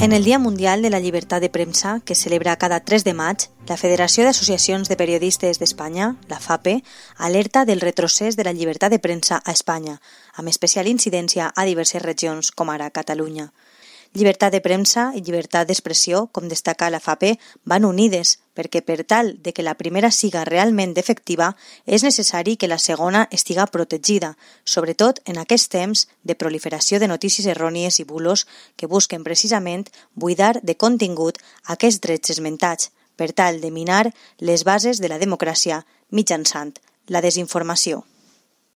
En el Dia Mundial de la Llibertat de Premsa, que es celebra cada 3 de maig, la Federació d'Associacions de Periodistes d'Espanya, la FAPE, alerta del retrocés de la llibertat de premsa a Espanya, amb especial incidència a diverses regions com ara Catalunya. Llibertat de premsa i llibertat d'expressió, com destaca la FAPE, van unides, perquè per tal de que la primera siga realment efectiva és necessari que la segona estiga protegida, sobretot en aquest temps de proliferació de notícies errònies i bulos que busquen precisament buidar de contingut aquests drets esmentats, per tal de minar les bases de la democràcia mitjançant la desinformació.